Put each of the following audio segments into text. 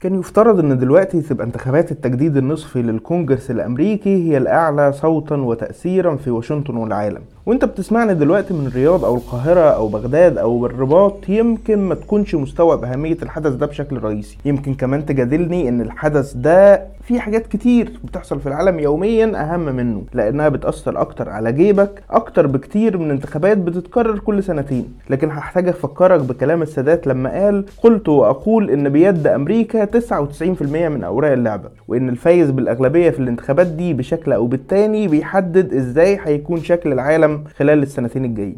كان يفترض إن دلوقتي تبقى انتخابات التجديد النصفي للكونجرس الأمريكي هي الأعلى صوتا وتاثيرا في واشنطن والعالم. وانت بتسمعني دلوقتي من الرياض أو القاهرة أو بغداد أو الرباط يمكن ما تكونش مستوعب أهمية الحدث ده بشكل رئيسي. يمكن كمان تجادلني إن الحدث ده في حاجات كتير بتحصل في العالم يوميا أهم منه لأنها بتأثر أكتر على جيبك أكتر بكتير من انتخابات بتتكرر كل سنتين. لكن هحتاج أفكرك بكلام السادات لما قال قلت وأقول إن بيد أمريكا 99% من أوراق اللعبة وإن الفايز بالأغلبية في الانتخابات دي بشكل أو بالتاني بيحدد إزاي هيكون شكل العالم خلال السنتين الجايين.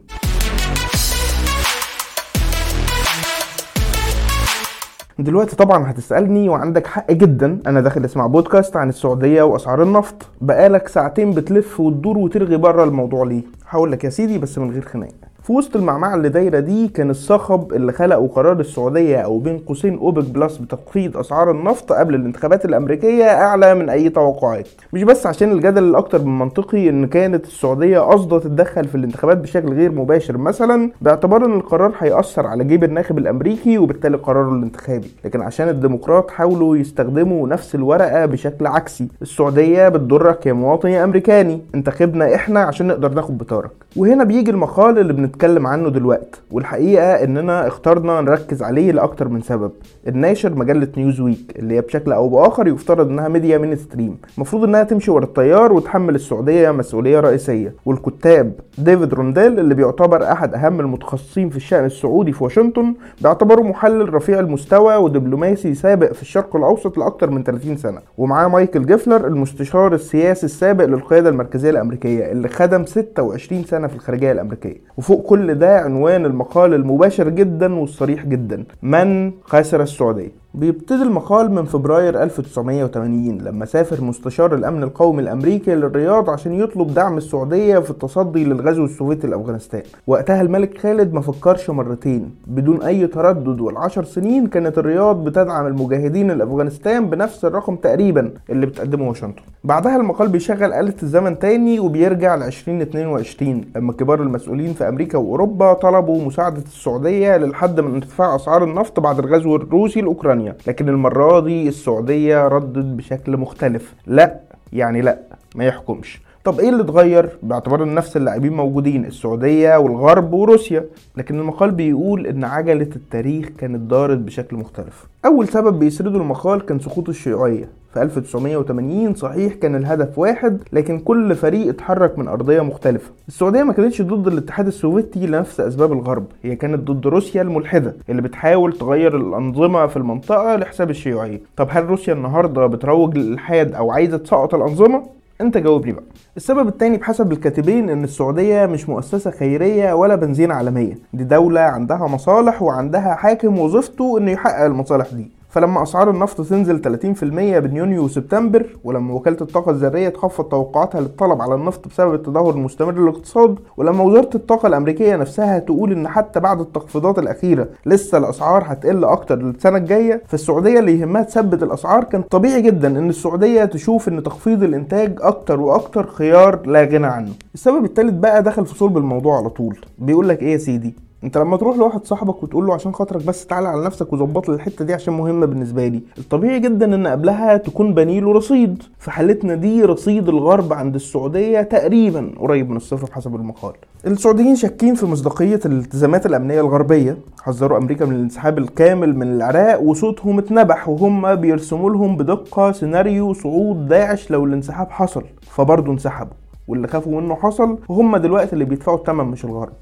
دلوقتي طبعا هتسألني وعندك حق جدا. أنا داخل أسمع بودكاست عن السعودية وأسعار النفط. بقالك ساعتين بتلف وتدور وترغي بره الموضوع ليه؟ هقول لك يا سيدي بس من غير خناق. في وسط المعمعة اللي دايرة دي كان الصخب اللي خلقه قرار السعودية أو بين قوسين أوبك بلس بتخفيض أسعار النفط قبل الانتخابات الأمريكية أعلى من أي توقعات. مش بس عشان الجدل الأكتر من منطقي إن كانت السعودية قصده تتدخل في الانتخابات بشكل غير مباشر مثلا باعتبار إن القرار هيأثر على جيب الناخب الأمريكي وبالتالي قراره الانتخابي. لكن عشان الديمقراط حاولوا يستخدموا نفس الورقة بشكل عكسي. السعودية بتضرك يا مواطن يا أمريكاني. انتخبنا إحنا عشان نقدر ناخد بطارك. وهنا بيجي المقال اللي بنتكلم عنه دلوقتي والحقيقة إننا اخترنا نركز عليه لأكتر من سبب. الناشر مجلة نيوز ويك اللي هي بشكل أو بآخر يفترض إنها media mainstream المفروض إنها تمشي ورا التيار وتحمل السعودية مسؤولية رئيسية. والكتاب ديفيد رونديل اللي بيعتبر أحد أهم المتخصصين في الشأن السعودي في واشنطن بيعتبره محلل رفيع المستوى ودبلوماسي سابق في الشرق الأوسط لأكتر من 30 سنة. ومعاه مايكل جيفلر المستشار السياسي السابق للقيادة المركزية الأمريكية اللي خدم 26 سنة في الخارجية الأمريكية. وفوق كل ده عنوان المقال المباشر جدا والصريح جدا. من خسر السعودية؟ بيبتدي المقال من فبراير 1980 لما سافر مستشار الأمن القومي الأمريكي للرياض عشان يطلب دعم السعودية في التصدي للغزو السوفيتي لأفغانستان. وقتها الملك خالد ما فكرش مرتين. بدون أي تردد والعشر سنين كانت الرياض بتدعم المجاهدين لأفغانستان بنفس الرقم تقريبا اللي بتقدمه واشنطن. بعدها المقال بيشغل آلة الزمن تاني وبيرجع ل 2022 لما كبار المسؤولين في أمريكا وأوروبا طلبوا مساعدة السعودية للحد من ارتفاع أسعار النفط بعد الغزو الروسي لأوكرانيا لكن المرة دي السعودية ردت بشكل مختلف. لا يعني لا ما يحكمش. طب إيه اللي اتغير؟ باعتبار إن نفس اللاعبين موجودين السعودية والغرب وروسيا. لكن المقال بيقول إن عجلة التاريخ كانت دارت بشكل مختلف. أول سبب بيسرده المقال كان سقوط الشيوعية. في 1980 صحيح كان الهدف واحد لكن كل فريق اتحرك من أرضية مختلفة. السعودية ما كانتش ضد الاتحاد السوفيتي لنفس أسباب الغرب هي كانت ضد روسيا الملحدة اللي بتحاول تغير الأنظمة في المنطقة لحساب الشيوعية. طب هل روسيا النهارده بتروج للالحاد أو عايزة تسقط الأنظمة؟ انت جاوبني بقى. السبب التاني بحسب الكاتبين إن السعودية مش مؤسسة خيرية ولا بنزين عالمية. دي دولة عندها مصالح وعندها حاكم وظيفته إنه يحقق المصالح دي. فلما أسعار النفط تنزل 30% بين يونيو وسبتمبر ولما وكالة الطاقة الذرية تخفض توقعاتها للطلب على النفط بسبب التدهور المستمر للاقتصاد ولما وزارة الطاقة الأمريكية نفسها تقول إن حتى بعد التخفيضات الأخيرة لسه الأسعار هتقل أكتر السنة الجاية فالسعودية اللي يهمها تثبت الأسعار كان طبيعي جدا إن السعودية تشوف إن تخفيض الإنتاج أكتر وأكتر خيار لا غنى عنه. السبب الثالث بقى دخل في صلب الموضوع على طول. بيقول لك إيه يا سيدي؟ انت لما تروح لواحد صاحبك وتقول له عشان خاطرك بس تعالى على نفسك وظبط لي الحتة دي عشان مهمة بالنسبة لي الطبيعي جدا إن قبلها تكون بني له رصيد. في حالتنا دي رصيد الغرب عند السعودية تقريبا قريب من الصفر بحسب المقال. السعوديين شاكين في مصداقية الالتزامات الأمنية الغربية. حذروا أمريكا من الانسحاب الكامل من العراق وصوتهم اتنبح وهم بيرسموا لهم بدقة سيناريو صعود داعش لو الانسحاب حصل. فبرضه انسحبوا واللي خافوا منه حصل وهم دلوقتي اللي بيدفعوا الثمن مش الغرب.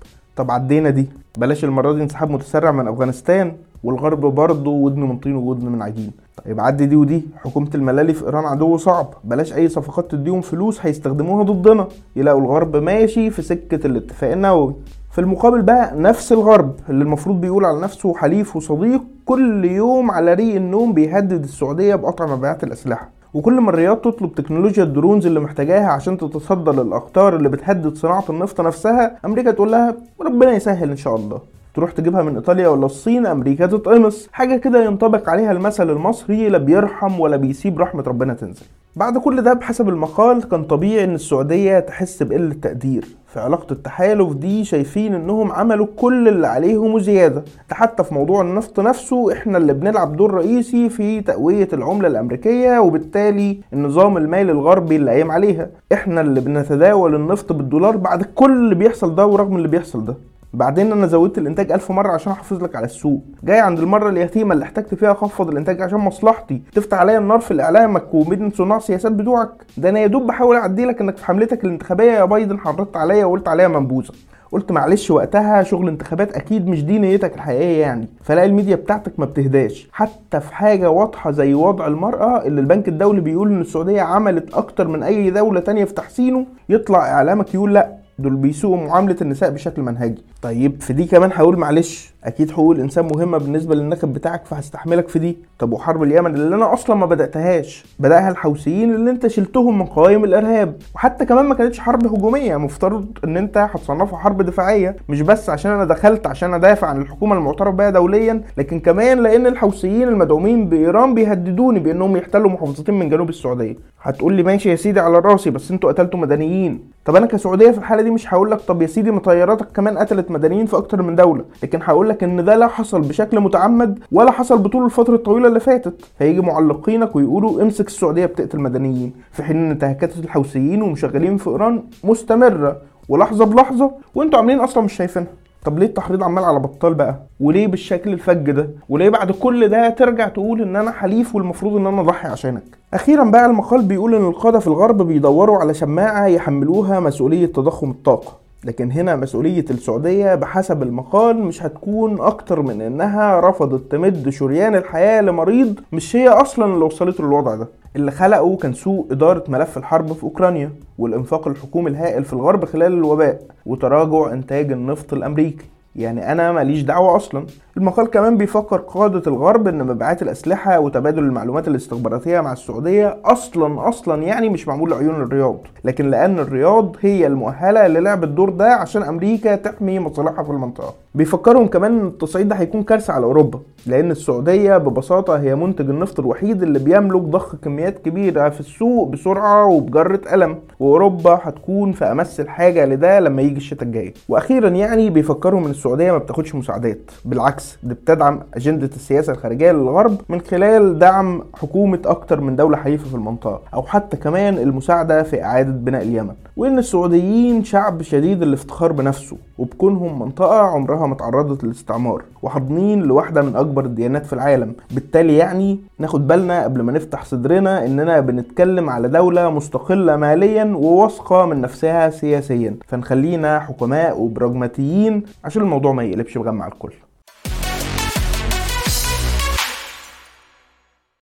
طب عدينا دي. بلاش المرة دي انسحاب متسرع من أفغانستان والغرب برضه ودن من طين وودن من عجين. طيب عدي دي ودي. حكومة الملالي في إيران عدو صعب. بلاش أي صفقات تديهم فلوس هيستخدموها ضدنا. يلاقوا الغرب ماشي في سكة الاتفاق النووي. في المقابل بقى نفس الغرب اللي المفروض بيقول على نفسه حليف وصديق كل يوم على ريق النوم بيهدد السعودية بقطع مبيعات الأسلحة. وكل ما الرياض تطلب تكنولوجيا الدرونز اللي محتاجاها عشان تتصدى للاخطار اللي بتهدد صناعة النفط نفسها أمريكا تقول لها ربنا يسهل إن شاء الله. تروح تجيبها من إيطاليا ولا الصين أمريكا تتقمص. حاجة كده ينطبق عليها المثل المصري لا بيرحم ولا بيسيب رحمة ربنا تنزل. بعد كل ده بحسب المقال كان طبيعي إن السعودية تحس بقلة تقدير. في علاقة التحالف دي شايفين إنهم عملوا كل اللي عليهم وزيادة. ده حتى في موضوع النفط نفسه إحنا اللي بنلعب دور رئيسي في تقوية العملة الأمريكية وبالتالي النظام المالي الغربي اللي قايم عليها. إحنا اللي بنتداول النفط بالدولار بعد كل اللي بيحصل ده ورغم اللي بيحصل ده. بعدين أنا زودت الإنتاج ألف مرة عشان أحافظ لك على السوق. جاي عند المرة اليتيمة اللي احتجت فيها أخفض الإنتاج عشان مصلحتي. تفتح عليا النار في اعلامك ومن صناع السياسات بتوعك. ده أنا يا دوب بحاول أعدي لك إنك في حملتك الانتخابية يا بايدن. حرضت عليا وقلت عليها منبوذة. قلت معلش وقتها شغل انتخابات أكيد مش دي نيتك الحقيقية يعني. فلاقي الميديا بتاعتك ما بتهداش. حتى في حاجة واضحة زي وضع المرأة اللي البنك الدولي بيقول إن السعودية عملت أكتر من أي دولة تانية في تحسينه يطلع إعلامك يقول لأ. دول بيسوقوا معاملة النساء بشكل منهجي. طيب في دي كمان هقول معلش أكيد حقوق الإنسان مهمة بالنسبة للناخب بتاعك فهستحملك في دي. طب وحرب اليمن اللي أنا أصلا ما بدأتهاش بدأها الحوثيين اللي أنت شلتهم من قوائم الإرهاب. وحتى كمان ما كانتش حرب هجومية مفترض إن أنت هتصنفها حرب دفاعية. مش بس عشان أنا دخلت عشان أدافع عن الحكومة المعترف بها دوليا لكن كمان لأن الحوثيين المدعومين بإيران بيهددوني بأنهم يحتلوا محافظتين من جنوب السعودية. هتقول لي ماشي يا سيدي على رأسي بس أنتوا قتلتوا مدنيين. طب أنا كسعودية في الحالة دي مش هقول لك طب يا سيدي ما طياراتك كمان قتلت مدنيين في أكتر من دولة لكن هقول لك إن ده لا حصل بشكل متعمد ولا حصل بطول الفترة الطويلة اللي فاتت. فيجي معلقينك ويقولوا امسك السعودية بتقتل مدنيين في حين إن انتهاكات الحوثيين ومشغلين في إيران مستمرة. ولحظة بلحظة وأنتوا عاملين أصلا مش شايفينها. طب ليه التحريض عمال على بطال بقى؟ وليه بالشكل الفج ده؟ وليه بعد كل ده ترجع تقول إن أنا حليف والمفروض إن أنا اضحي عشانك؟ أخيرا بقى المقال بيقول إن القادة في الغرب بيدوروا على شماعة يحملوها مسؤولية تضخم الطاقة. لكن هنا مسؤولية السعودية بحسب المقال مش هتكون أكتر من إنها رفضت تمد شريان الحياة لمريض مش هي أصلا اللي وصلته للوضع ده. اللي خلقه كان سوء إدارة ملف الحرب في أوكرانيا والإنفاق الحكومي الهائل في الغرب خلال الوباء وتراجع إنتاج النفط الأمريكي. يعني أنا ماليش دعوة أصلا. المقال كمان بيفكر قادة الغرب إن مبيعات الأسلحة وتبادل المعلومات الاستخباراتية مع السعودية أصلا أصلا يعني مش معمول لعيون الرياض. لكن لأن الرياض هي المؤهلة للعب الدور ده عشان أمريكا تحمي مصالحها في المنطقة. بيفكرهم كمان إن التصعيد ده هيكون كارثة على أوروبا لأن السعودية ببساطة هي منتج النفط الوحيد اللي بيملك ضخ كميات كبيرة في السوق بسرعة وبجرة قلم. وأوروبا هتكون في أمس الحاجة لده لما يجي الشتاء الجاي. وأخيرا يعني بيفكروا إن السعودية ما بتاخدش مساعدات بالعكس دي بتدعم أجندة السياسة الخارجية للغرب من خلال دعم حكومة أكتر من دولة حليفة في المنطقة أو حتى كمان المساعدة في إعادة بناء اليمن. وإن السعوديين شعب شديد الافتخار بنفسه وبكونهم منطقة عمرها ما تعرضت للاستعمار وحاضنين لواحدة من أكبر الديانات في العالم. بالتالي يعني ناخد بالنا قبل ما نفتح صدرنا إننا بنتكلم على دولة مستقلة ماليا وواثقة من نفسها سياسيا. فنخلينا حكماء وبراجماتيين عشان الموضوع ما يقلبش بغم على الكل.